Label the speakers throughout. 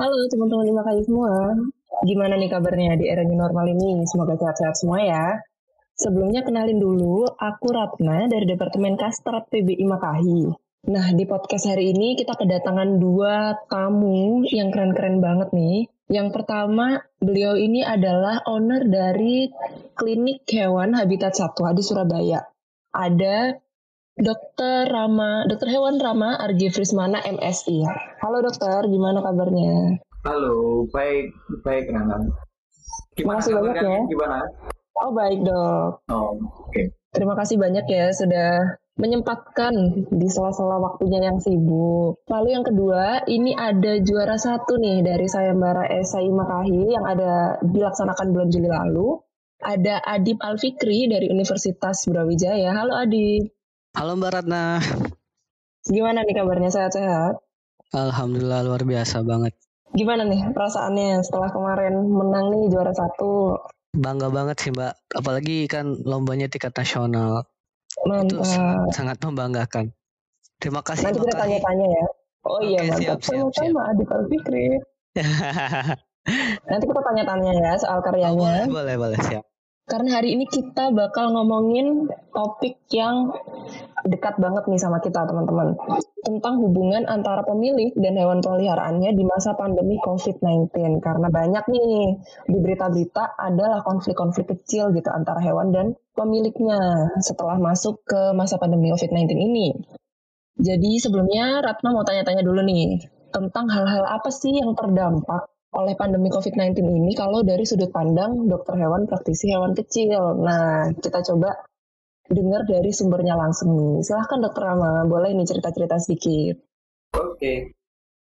Speaker 1: Halo teman-teman terima kasih semua. Gimana nih kabarnya di era new normal ini? Semoga sehat-sehat semua ya. Sebelumnya kenalin dulu, aku Ratna dari Departemen Kastrat PBI Makahi. Nah, di podcast hari ini kita kedatangan dua tamu yang keren-keren banget nih. Yang pertama, beliau ini adalah owner dari klinik hewan Habitat Satwa di Surabaya. Ada Dokter Rama, Dokter Hewan Rama Argi Frismana MSI. Halo dokter, gimana kabarnya?
Speaker 2: Halo, baik, baik Rana.
Speaker 1: Terima kasih banyak ya.
Speaker 2: Gimana?
Speaker 1: Oh baik dok.
Speaker 2: Oh, oke.
Speaker 1: Terima kasih banyak ya sudah menyempatkan di sela-sela waktunya yang sibuk. Lalu yang kedua, ini ada juara satu nih dari sayembara esai Makahi yang ada dilaksanakan bulan Juli lalu. Ada Adib Alfikri dari Universitas Brawijaya. Halo Adib.
Speaker 3: Halo Mbak Ratna.
Speaker 1: Gimana nih kabarnya? Sehat-sehat?
Speaker 3: Alhamdulillah luar biasa banget.
Speaker 1: Gimana nih perasaannya setelah kemarin menang nih juara satu?
Speaker 3: Bangga banget sih Mbak. Apalagi kan lombanya tingkat nasional.
Speaker 1: Mantap.
Speaker 3: Itu sangat membanggakan. Terima kasih.
Speaker 1: Nanti kita tanya-tanya ya. Oh iya
Speaker 3: Oke,
Speaker 1: mantap.
Speaker 3: siap, siap,
Speaker 1: Sama-sama Adib Alfikri. Nanti kita tanya-tanya ya soal
Speaker 3: Oh,
Speaker 1: karyanya.
Speaker 3: boleh, boleh, boleh, siap.
Speaker 1: Karena hari ini kita bakal ngomongin topik yang dekat banget nih sama kita teman-teman. Tentang hubungan antara pemilik dan hewan peliharaannya di masa pandemi COVID-19. Karena banyak nih di berita-berita adalah konflik-konflik kecil gitu antara hewan dan pemiliknya setelah masuk ke masa pandemi COVID-19 ini. Jadi sebelumnya Ratna mau tanya-tanya dulu nih tentang hal-hal apa sih yang terdampak oleh pandemi COVID-19 ini kalau dari sudut pandang dokter hewan praktisi hewan kecil. Nah, kita coba dengar dari sumbernya langsung nih. Silahkan dokter Rama, boleh nih cerita-cerita sedikit.
Speaker 2: Oke,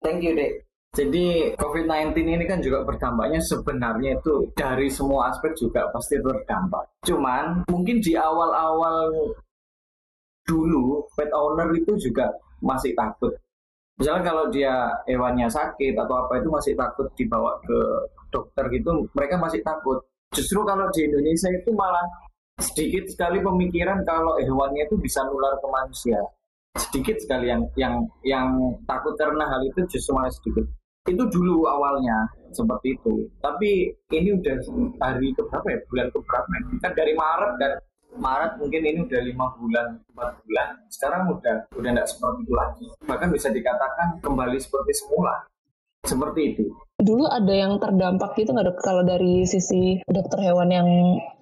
Speaker 2: thank you dek. Jadi COVID-19 ini kan juga berdampaknya sebenarnya itu dari semua aspek juga pasti berdampak. Cuman mungkin di awal-awal dulu pet owner itu juga masih takut. Misalnya kalau dia hewannya sakit atau apa itu masih takut dibawa ke dokter gitu, mereka masih takut. Justru kalau di Indonesia itu malah sedikit sekali pemikiran kalau hewannya itu bisa nular ke manusia. Sedikit sekali yang yang yang takut karena hal itu justru malah sedikit. Itu dulu awalnya seperti itu. Tapi ini udah hari keberapa ya? Bulan keberapa? ya? Kan dari Maret dan Maret mungkin ini udah lima bulan, empat bulan. Sekarang udah udah nggak seperti itu lagi. Bahkan bisa dikatakan kembali seperti semula. Seperti itu.
Speaker 1: Dulu ada yang terdampak gitu nggak dok? Kalau dari sisi dokter hewan yang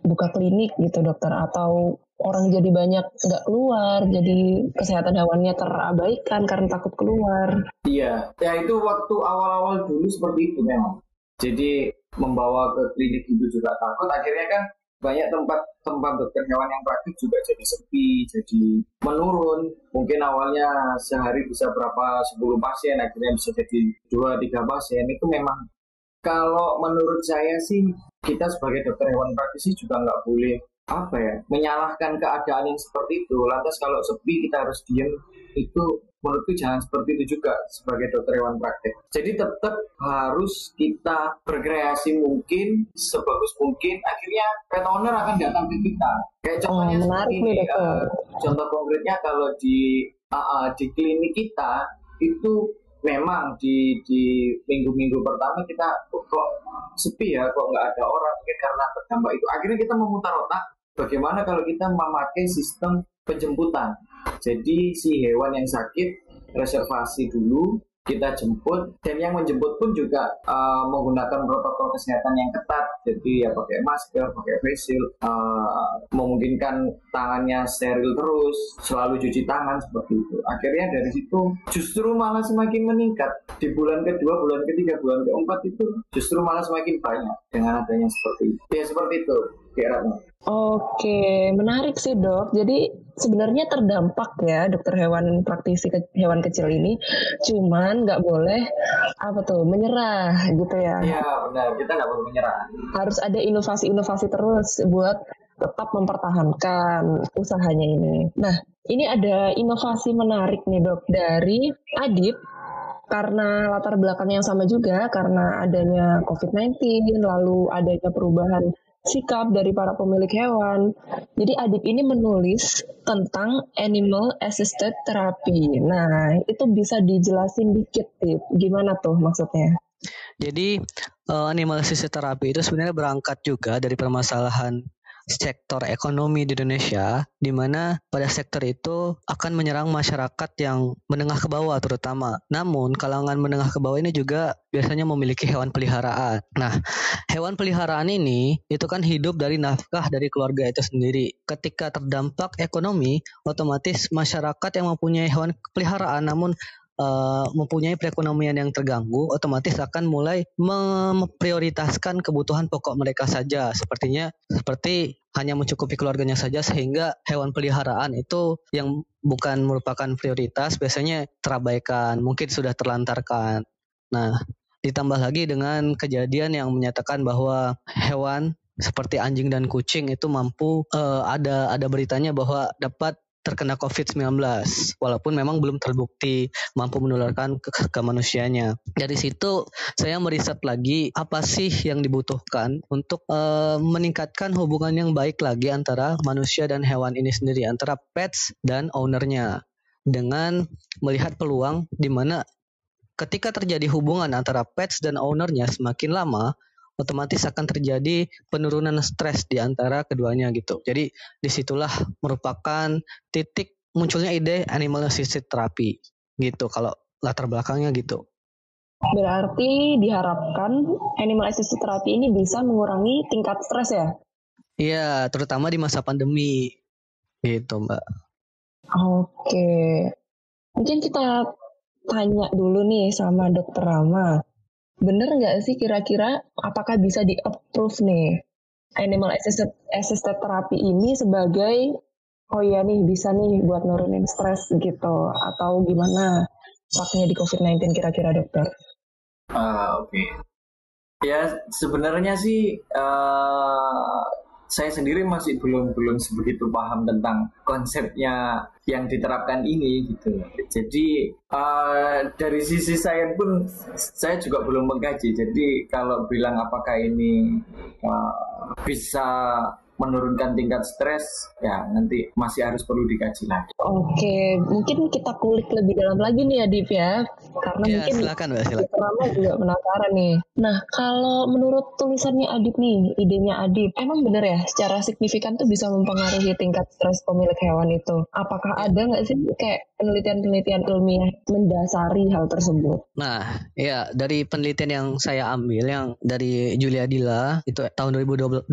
Speaker 1: buka klinik gitu dokter atau orang jadi banyak nggak keluar, jadi kesehatan hewannya terabaikan karena takut keluar.
Speaker 2: Iya, ya itu waktu awal-awal dulu seperti itu memang. Jadi membawa ke klinik itu juga takut. Akhirnya kan banyak tempat-tempat dokter hewan yang praktik juga jadi sepi, jadi menurun. Mungkin awalnya sehari bisa berapa 10 pasien, akhirnya bisa jadi 2-3 pasien. Itu memang kalau menurut saya sih kita sebagai dokter hewan praktisi juga nggak boleh apa ya menyalahkan keadaan yang seperti itu. Lantas kalau sepi kita harus diem itu menurutku jangan seperti itu juga sebagai dokter hewan praktek. Jadi tetap harus kita berkreasi mungkin sebagus mungkin. Akhirnya pet owner akan datang ke kita. Kayak contohnya
Speaker 1: Oh, menarik
Speaker 2: seperti ini, eh, contoh konkretnya kalau di ah, di klinik kita itu memang di di minggu-minggu pertama kita kok kok sepi ya kok nggak ada orang mungkin karena terdampak itu akhirnya kita memutar otak bagaimana kalau kita memakai sistem penjemputan? Jadi si hewan yang sakit reservasi dulu kita jemput dan yang menjemput pun juga uh, menggunakan protokol kesehatan yang ketat. Jadi ya pakai masker pakai face shield uh, memungkinkan tangannya steril terus selalu cuci tangan seperti itu. Akhirnya dari situ justru malah semakin meningkat. Di bulan kedua bulan ketiga bulan keempat itu justru malah semakin banyak dengan adanya seperti itu. Ya seperti itu kira
Speaker 1: Oke, menarik sih dok. Jadi sebenarnya terdampak ya dokter hewan praktisi ke- hewan kecil ini, cuman nggak boleh apa tuh menyerah gitu ya.
Speaker 2: ya benar kita nggak perlu menyerah
Speaker 1: Harus ada inovasi-inovasi terus buat tetap mempertahankan usahanya ini. Nah, ini ada inovasi menarik nih dok dari Adib karena latar belakang yang sama juga karena adanya COVID-19 lalu adanya perubahan sikap dari para pemilik hewan. Jadi Adib ini menulis tentang animal assisted therapy. Nah, itu bisa dijelasin dikit, Tip. Gimana tuh maksudnya?
Speaker 3: Jadi uh, animal assisted therapy itu sebenarnya berangkat juga dari permasalahan sektor ekonomi di Indonesia, di mana pada sektor itu akan menyerang masyarakat yang menengah ke bawah terutama. Namun kalangan menengah ke bawah ini juga biasanya memiliki hewan peliharaan. Nah, hewan peliharaan ini itu kan hidup dari nafkah dari keluarga itu sendiri. Ketika terdampak ekonomi, otomatis masyarakat yang mempunyai hewan peliharaan namun uh, mempunyai perekonomian yang terganggu, otomatis akan mulai memprioritaskan kebutuhan pokok mereka saja. Sepertinya seperti hanya mencukupi keluarganya saja sehingga hewan peliharaan itu yang bukan merupakan prioritas biasanya terabaikan, mungkin sudah terlantarkan. Nah, ditambah lagi dengan kejadian yang menyatakan bahwa hewan seperti anjing dan kucing itu mampu uh, ada ada beritanya bahwa dapat terkena COVID-19 walaupun memang belum terbukti mampu menularkan ke, ke manusianya. Dari situ saya meriset lagi apa sih yang dibutuhkan untuk uh, meningkatkan hubungan yang baik lagi antara manusia dan hewan ini sendiri antara pets dan ownernya dengan melihat peluang di mana ketika terjadi hubungan antara pets dan ownernya semakin lama otomatis akan terjadi penurunan stres di antara keduanya gitu. Jadi di situlah merupakan titik munculnya ide animal assisted therapy gitu kalau latar belakangnya gitu.
Speaker 1: Berarti diharapkan animal assisted therapy ini bisa mengurangi tingkat stres ya?
Speaker 3: Iya, terutama di masa pandemi gitu mbak.
Speaker 1: Oke, mungkin kita tanya dulu nih sama dokter Rama bener nggak sih kira-kira apakah bisa di approve nih animal assisted assisted therapy ini sebagai oh ya nih bisa nih buat nurunin stres gitu atau gimana waktunya di COVID-19 kira-kira dokter?
Speaker 2: Uh, oke. Okay. Ya sebenarnya sih uh, saya sendiri masih belum belum sebegitu paham tentang konsepnya yang diterapkan ini gitu. Jadi uh, dari sisi saya pun saya juga belum mengkaji. Jadi kalau bilang apakah ini uh, bisa menurunkan tingkat stres ya nanti masih harus perlu dikaji lagi.
Speaker 1: Oke, mungkin kita kulik lebih dalam lagi nih ya Div ya, karena ya, mungkin
Speaker 3: silakan Mbak, silakan.
Speaker 1: juga penasaran nih. Nah, kalau menurut tulisannya Adip nih, idenya Adip, emang bener ya secara signifikan tuh bisa mempengaruhi tingkat stres pemilik hewan itu? Apakah ada nggak sih kayak penelitian-penelitian ilmiah mendasari hal tersebut?
Speaker 3: Nah, ya dari penelitian yang saya ambil yang dari Julia Dilla itu tahun 2018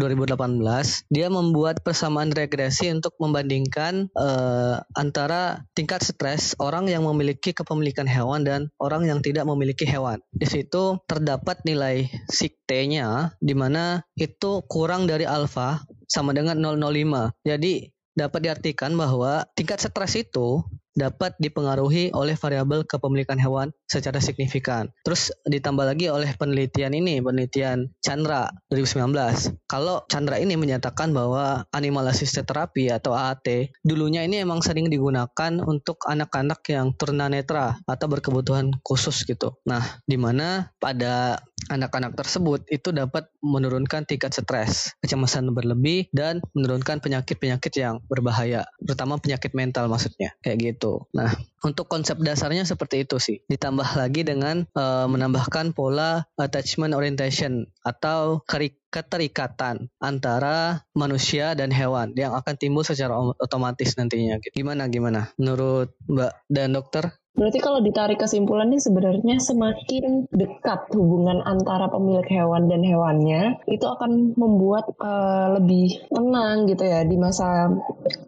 Speaker 3: dia membuat persamaan regresi untuk membandingkan uh, antara tingkat stres orang yang memiliki kepemilikan hewan dan orang yang tidak memiliki hewan. Di situ terdapat nilai sig T-nya di mana itu kurang dari alfa sama dengan 005. Jadi dapat diartikan bahwa tingkat stres itu dapat dipengaruhi oleh variabel kepemilikan hewan secara signifikan. Terus ditambah lagi oleh penelitian ini, penelitian Chandra 2019. Kalau Chandra ini menyatakan bahwa animal assisted therapy atau AAT dulunya ini emang sering digunakan untuk anak-anak yang tunanetra atau berkebutuhan khusus gitu. Nah, di mana pada anak-anak tersebut itu dapat menurunkan tingkat stres, kecemasan berlebih dan menurunkan penyakit-penyakit yang berbahaya, terutama penyakit mental maksudnya. Kayak gitu. Nah, untuk konsep dasarnya seperti itu sih. Ditambah lagi dengan uh, menambahkan pola attachment orientation atau keterikatan antara manusia dan hewan yang akan timbul secara otomatis nantinya. Gimana gimana? Menurut Mbak dan dokter?
Speaker 1: Berarti kalau ditarik kesimpulannya sebenarnya semakin dekat hubungan antara pemilik hewan dan hewannya itu akan membuat uh, lebih tenang gitu ya di masa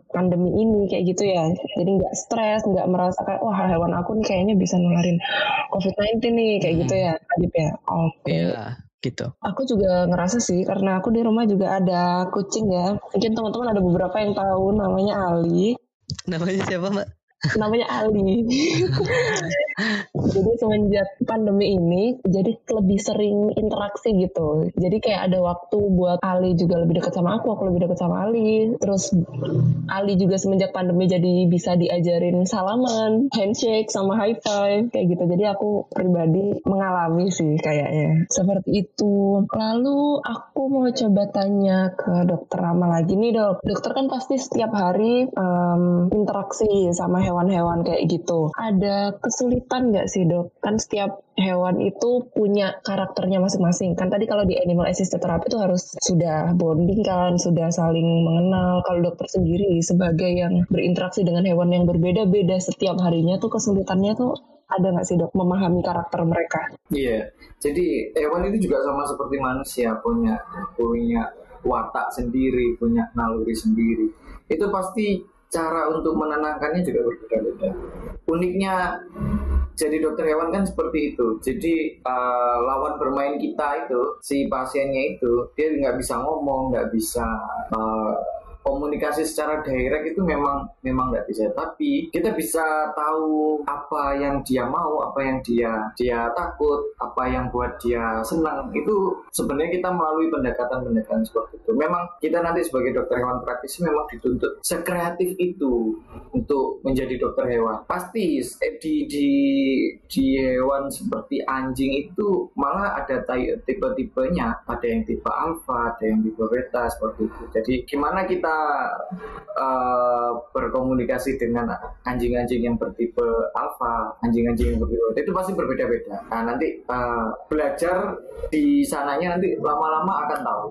Speaker 1: pandemi ini kayak gitu ya. Jadi nggak stres, nggak merasa kayak wah hewan aku nih kayaknya bisa nularin COVID-19 nih kayak gitu ya, Adip ya.
Speaker 3: Oke. Okay. Iya gitu.
Speaker 1: Aku juga ngerasa sih karena aku di rumah juga ada kucing ya. Mungkin teman-teman ada beberapa yang tahu namanya Ali.
Speaker 3: Namanya siapa, Mbak?
Speaker 1: Namanya Ali. jadi semenjak pandemi ini jadi lebih sering interaksi gitu. Jadi kayak ada waktu buat Ali juga lebih dekat sama aku, aku lebih dekat sama Ali. Terus Ali juga semenjak pandemi jadi bisa diajarin salaman, handshake sama high five kayak gitu. Jadi aku pribadi mengalami sih kayaknya. Seperti itu. Lalu aku mau coba tanya ke dokter Rama lagi nih dok. Dokter kan pasti setiap hari um, interaksi sama hewan hewan-hewan kayak gitu. Ada kesulitan kesulitan nggak sih dok? Kan setiap hewan itu punya karakternya masing-masing. Kan tadi kalau di animal assisted therapy itu harus sudah bonding kan, sudah saling mengenal. Kalau dokter sendiri sebagai yang berinteraksi dengan hewan yang berbeda-beda setiap harinya tuh kesulitannya tuh ada nggak sih dok memahami karakter mereka?
Speaker 2: Iya, jadi hewan itu juga sama seperti manusia punya punya watak sendiri, punya naluri sendiri. Itu pasti cara untuk menenangkannya juga berbeda-beda. Uniknya jadi dokter hewan kan seperti itu. Jadi uh, lawan bermain kita itu si pasiennya itu dia nggak bisa ngomong, nggak bisa uh, komunikasi secara direct itu memang memang nggak bisa. Tapi kita bisa tahu apa yang dia mau apa yang dia dia takut apa yang buat dia senang. Itu sebenarnya kita melalui pendekatan-pendekatan seperti itu. Memang kita nanti sebagai dokter hewan praktisi memang dituntut sekreatif itu untuk menjadi dokter hewan. Pasti eh, di di di hewan seperti anjing itu malah ada tipe-tipenya. Ada yang tipe alfa ada yang tipe beta seperti itu. Jadi gimana kita uh, berkomunikasi dengan anjing-anjing yang bertipe alfa, anjing-anjing yang bertipe itu pasti berbeda-beda. Nah nanti uh, belajar di sananya nanti lama-lama akan tahu.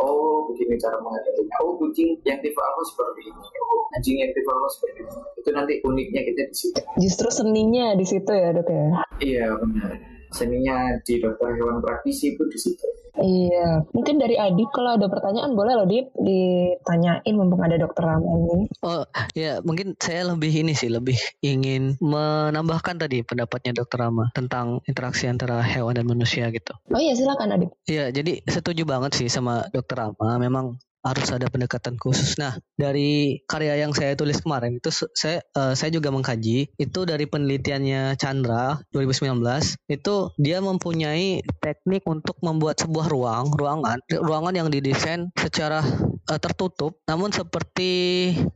Speaker 2: Oh begini cara menghadapinya. Oh kucing yang tipe alfa seperti ini. Oh anjing yang tipe alfa seperti ini. Itu nanti uniknya kita di situ.
Speaker 1: Justru seninya di situ ya dok ya.
Speaker 2: Iya benar. Seninya di dokter hewan praktisi itu di situ.
Speaker 1: Iya, mungkin dari Adip kalau ada pertanyaan boleh loh Dip ditanyain mumpung ada dokter Rama ini.
Speaker 3: Oh ya, mungkin saya lebih ini sih lebih ingin menambahkan tadi pendapatnya dokter Rama tentang interaksi antara hewan dan manusia gitu.
Speaker 1: Oh iya silakan Adip.
Speaker 3: Iya, jadi setuju banget sih sama dokter Rama. Memang harus ada pendekatan khusus. Nah, dari karya yang saya tulis kemarin itu saya uh, saya juga mengkaji itu dari penelitiannya Chandra 2019 itu dia mempunyai teknik untuk membuat sebuah ruang, ruangan, ruangan yang didesain secara uh, tertutup namun seperti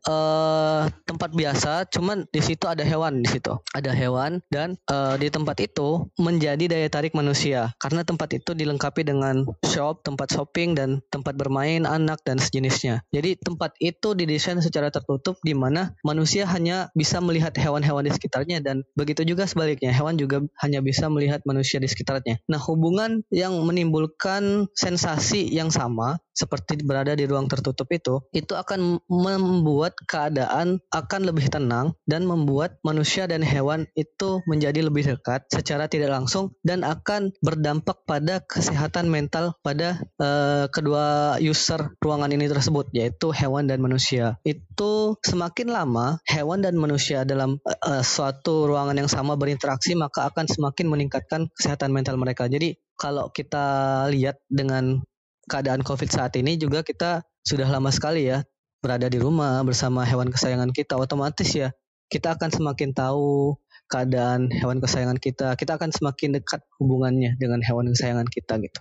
Speaker 3: uh, tempat biasa, cuman di situ ada hewan di situ. Ada hewan dan uh, di tempat itu menjadi daya tarik manusia karena tempat itu dilengkapi dengan shop, tempat shopping dan tempat bermain anak dan dan sejenisnya. Jadi tempat itu didesain secara tertutup di mana manusia hanya bisa melihat hewan-hewan di sekitarnya dan begitu juga sebaliknya hewan juga hanya bisa melihat manusia di sekitarnya. Nah, hubungan yang menimbulkan sensasi yang sama seperti berada di ruang tertutup itu, itu akan membuat keadaan akan lebih tenang dan membuat manusia dan hewan itu menjadi lebih dekat secara tidak langsung dan akan berdampak pada kesehatan mental pada uh, kedua user ruangan ini tersebut yaitu hewan dan manusia. Itu semakin lama hewan dan manusia dalam uh, suatu ruangan yang sama berinteraksi maka akan semakin meningkatkan kesehatan mental mereka. Jadi kalau kita lihat dengan keadaan COVID saat ini juga kita sudah lama sekali ya berada di rumah bersama hewan kesayangan kita. Otomatis ya kita akan semakin tahu keadaan hewan kesayangan kita. Kita akan semakin dekat hubungannya dengan hewan kesayangan kita gitu.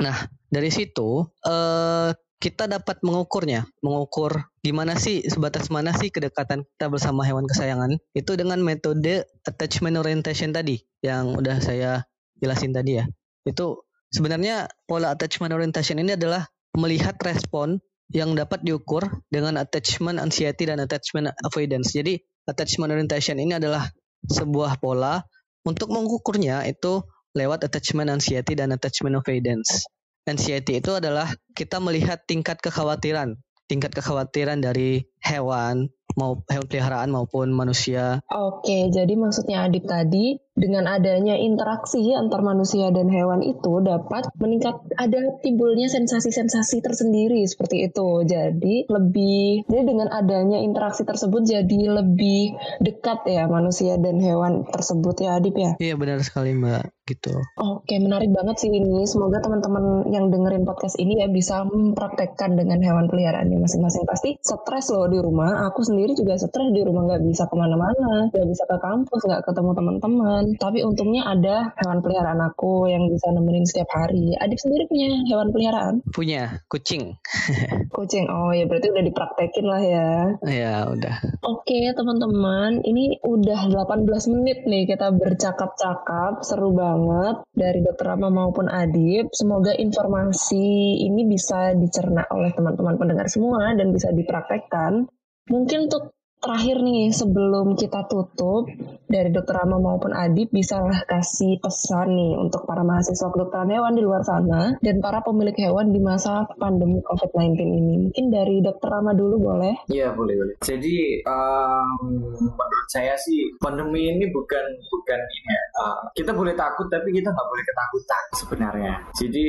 Speaker 3: Nah dari situ eh, kita dapat mengukurnya. Mengukur gimana sih sebatas mana sih kedekatan kita bersama hewan kesayangan? Itu dengan metode attachment orientation tadi yang udah saya jelasin tadi ya. Itu Sebenarnya pola attachment orientation ini adalah melihat respon yang dapat diukur dengan attachment anxiety dan attachment avoidance. Jadi attachment orientation ini adalah sebuah pola untuk mengukurnya itu lewat attachment anxiety dan attachment avoidance. Anxiety itu adalah kita melihat tingkat kekhawatiran, tingkat kekhawatiran dari hewan, mau hewan peliharaan maupun manusia.
Speaker 1: Oke, jadi maksudnya Adip tadi dengan adanya interaksi antar manusia dan hewan itu dapat meningkat ada timbulnya sensasi-sensasi tersendiri seperti itu. Jadi lebih jadi dengan adanya interaksi tersebut jadi lebih dekat ya manusia dan hewan tersebut ya Adip ya.
Speaker 3: Iya benar sekali Mbak gitu.
Speaker 1: Oke, menarik banget sih ini. Semoga teman-teman yang dengerin podcast ini ya bisa mempraktekkan dengan hewan peliharaannya masing-masing. Pasti stres loh di rumah. Aku sendiri juga stres di rumah nggak bisa ke mana-mana, nggak bisa ke kampus, nggak ketemu teman-teman. Teman tapi untungnya ada hewan peliharaan aku yang bisa nemenin setiap hari. Adik sendiri punya hewan peliharaan?
Speaker 3: Punya kucing.
Speaker 1: Kucing oh ya berarti udah dipraktekin lah ya.
Speaker 3: Ya udah.
Speaker 1: Oke teman-teman ini udah 18 menit nih kita bercakap-cakap seru banget dari dokter Rama maupun Adib semoga informasi ini bisa dicerna oleh teman-teman pendengar semua dan bisa dipraktekkan mungkin untuk terakhir nih sebelum kita tutup dari Dokter Rama maupun Adib bisa kasih pesan nih untuk para mahasiswa kedokteran hewan di luar sana dan para pemilik hewan di masa pandemi COVID-19 ini. Mungkin dari Dokter Rama dulu boleh?
Speaker 2: Iya boleh boleh. Jadi um, menurut saya sih pandemi ini bukan bukan ini. Uh, kita boleh takut tapi kita nggak boleh ketakutan sebenarnya. Jadi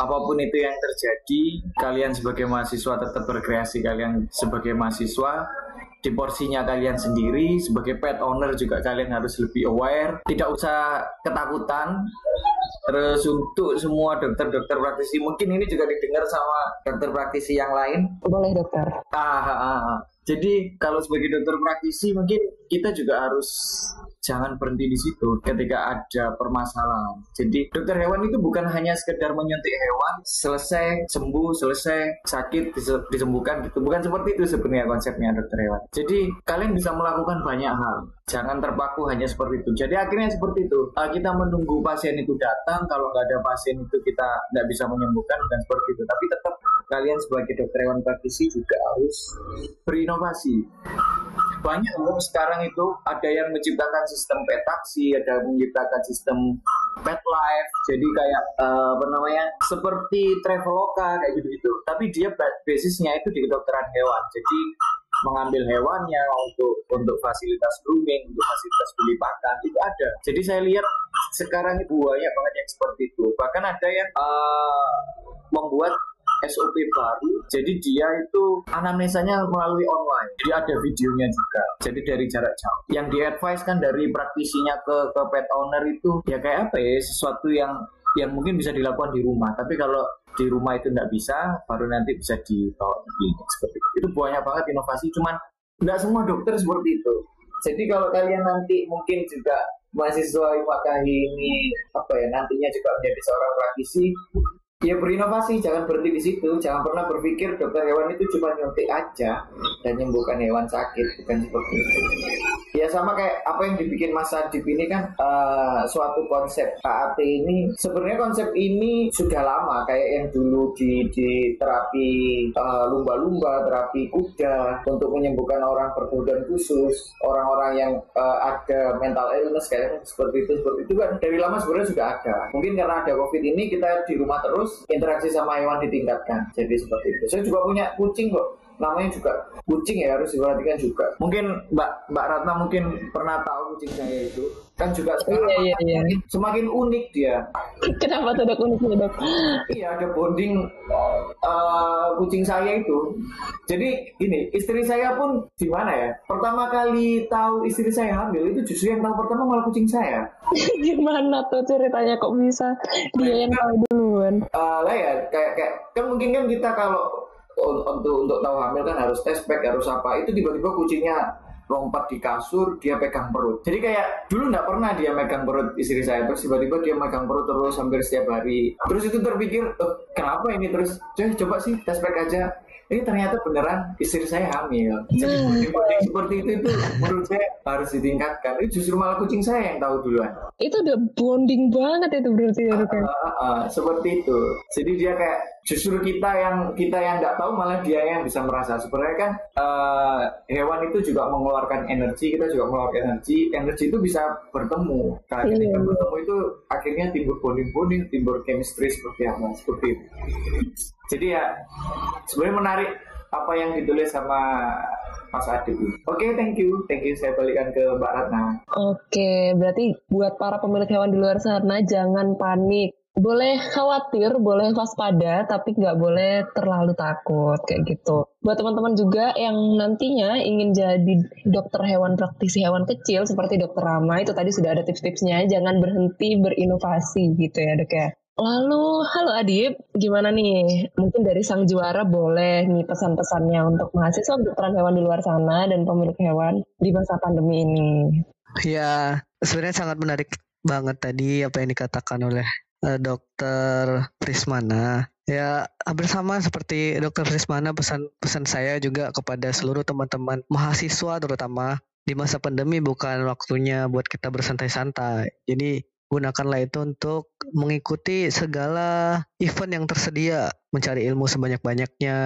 Speaker 2: apa pun itu yang terjadi, kalian sebagai mahasiswa tetap berkreasi. Kalian sebagai mahasiswa di porsinya kalian sendiri. Sebagai pet owner juga kalian harus lebih aware. Tidak usah ketakutan. Terus untuk semua dokter-dokter praktisi mungkin ini juga didengar sama dokter praktisi yang lain.
Speaker 1: Boleh dokter.
Speaker 2: Ah, ah, ah. jadi kalau sebagai dokter praktisi mungkin kita juga harus jangan berhenti di situ ketika ada permasalahan. Jadi dokter hewan itu bukan hanya sekedar menyuntik hewan, selesai sembuh, selesai sakit disembuhkan gitu. Bukan seperti itu sebenarnya konsepnya dokter hewan. Jadi kalian bisa melakukan banyak hal. Jangan terpaku hanya seperti itu. Jadi akhirnya seperti itu. Uh, kita menunggu pasien itu datang. Kalau nggak ada pasien itu kita nggak bisa menyembuhkan dan seperti itu. Tapi tetap kalian sebagai dokter hewan praktisi juga harus berinovasi banyak loh sekarang itu ada yang menciptakan sistem pet taksi, ada yang menciptakan sistem pet life, jadi kayak uh, apa namanya seperti traveloka kayak gitu gitu. Tapi dia basisnya itu di kedokteran hewan, jadi mengambil hewannya untuk untuk fasilitas grooming, untuk fasilitas beli pakan itu ada. Jadi saya lihat sekarang itu banyak banget yang seperti itu. Bahkan ada yang uh, membuat SOP baru. Jadi dia itu anamnesanya melalui online. Jadi ada videonya juga. Jadi dari jarak jauh. Yang di advise kan dari praktisinya ke ke pet owner itu ya kayak apa ya sesuatu yang yang mungkin bisa dilakukan di rumah. Tapi kalau di rumah itu nggak bisa, baru nanti bisa ke klinik seperti itu. Itu banyak banget inovasi. Cuman nggak semua dokter seperti itu. Jadi kalau kalian nanti mungkin juga mahasiswa IMAKAHI ini apa ya nantinya juga menjadi seorang praktisi ya berinovasi jangan berhenti di situ. Jangan pernah berpikir dokter hewan itu cuma nyuntik aja dan menyembuhkan hewan sakit bukan seperti itu. Ya sama kayak apa yang dibikin Mas Adib ini kan uh, suatu konsep KAT ini. Sebenarnya konsep ini sudah lama kayak yang dulu di, di terapi uh, lumba-lumba terapi kuda untuk menyembuhkan orang berkebutuhan khusus orang-orang yang uh, ada mental illness kayak seperti itu seperti itu kan. Dari lama sebenarnya sudah ada. Mungkin karena ada covid ini kita di rumah terus interaksi sama hewan ditingkatkan. Jadi seperti itu. Saya juga punya kucing kok. Namanya juga kucing ya harus diperhatikan juga. Mungkin Mbak Mbak Ratna mungkin pernah tahu kucing saya itu kan juga sekarang
Speaker 1: iya, iya, iya.
Speaker 2: semakin unik dia.
Speaker 1: Kenapa tuh dok unik dok?
Speaker 2: Iya ada bonding uh, kucing saya itu. Jadi ini istri saya pun di mana ya? Pertama kali tahu istri saya hamil itu justru yang tahu pertama malah kucing saya.
Speaker 1: Gimana tuh ceritanya kok bisa dia yang tahu duluan?
Speaker 2: Uh, lah ya kayak kayak kan mungkin kan kita kalau untuk untuk tahu hamil kan harus tes pack harus apa. Itu tiba-tiba kucingnya lompat di kasur dia pegang perut. Jadi kayak dulu nggak pernah dia megang perut istri saya. Terus tiba-tiba dia megang perut terus hampir setiap hari. Terus itu terpikir oh, kenapa ini? Terus coba sih tes pack aja ini ternyata beneran istri saya hamil. Jadi bonding-bonding seperti itu itu menurut saya harus ditingkatkan. Itu justru malah kucing saya yang tahu duluan.
Speaker 1: Itu udah bonding banget itu berarti ya, uh, uh,
Speaker 2: uh, seperti itu. Jadi dia kayak justru kita yang kita yang nggak tahu malah dia yang bisa merasa. Sebenarnya kan uh, hewan itu juga mengeluarkan energi, kita juga mengeluarkan energi. Energi itu bisa bertemu. Karena yeah. ketika bertemu itu akhirnya timbul bonding-bonding, timbul chemistry seperti apa? Seperti itu. Jadi ya sebenarnya menarik apa yang ditulis sama Mas Adib. Oke, okay, thank you. Thank you. Saya balikan ke Mbak Ratna.
Speaker 1: Oke, okay, berarti buat para pemilik hewan di luar sana jangan panik. Boleh khawatir, boleh waspada, tapi nggak boleh terlalu takut kayak gitu. Buat teman-teman juga yang nantinya ingin jadi dokter hewan praktisi hewan kecil seperti dokter Rama itu tadi sudah ada tips-tipsnya. Jangan berhenti berinovasi gitu ya dok ya. Lalu, halo Adib, gimana nih? Mungkin dari sang juara boleh nih pesan-pesannya untuk mahasiswa kedokteran hewan di luar sana dan pemilik hewan di masa pandemi ini.
Speaker 3: Ya, sebenarnya sangat menarik banget tadi apa yang dikatakan oleh uh, dokter Prismana. Ya, hampir sama seperti dokter Prismana pesan-pesan saya juga kepada seluruh teman-teman mahasiswa terutama di masa pandemi bukan waktunya buat kita bersantai-santai. Jadi gunakanlah itu untuk mengikuti segala event yang tersedia, mencari ilmu sebanyak-banyaknya,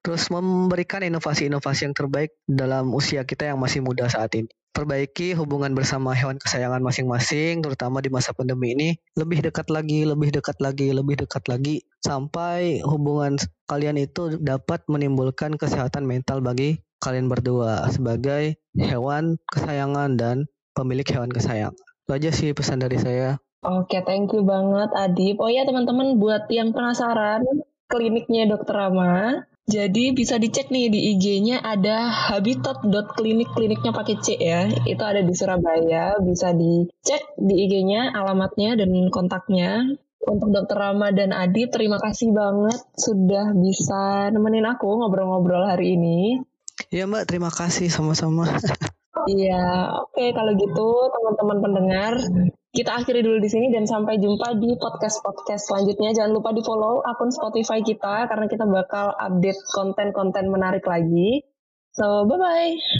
Speaker 3: terus memberikan inovasi-inovasi yang terbaik dalam usia kita yang masih muda saat ini. Perbaiki hubungan bersama hewan kesayangan masing-masing, terutama di masa pandemi ini, lebih dekat lagi, lebih dekat lagi, lebih dekat lagi, sampai hubungan kalian itu dapat menimbulkan kesehatan mental bagi kalian berdua sebagai hewan kesayangan dan pemilik hewan kesayangan. Itu aja sih pesan dari saya.
Speaker 1: Oke, thank you banget Adip. Oh ya teman-teman, buat yang penasaran, kliniknya Dokter Rama, jadi bisa dicek nih di IG-nya ada habitat.klinik, kliniknya pakai C ya. Itu ada di Surabaya, bisa dicek di IG-nya, alamatnya dan kontaknya. Untuk Dokter Rama dan Adi, terima kasih banget sudah bisa nemenin aku ngobrol-ngobrol hari ini.
Speaker 3: Iya Mbak, terima kasih sama-sama.
Speaker 1: Iya, oke okay, kalau gitu teman-teman pendengar, kita akhiri dulu di sini dan sampai jumpa di podcast-podcast selanjutnya. Jangan lupa di follow akun Spotify kita karena kita bakal update konten-konten menarik lagi. So, bye-bye.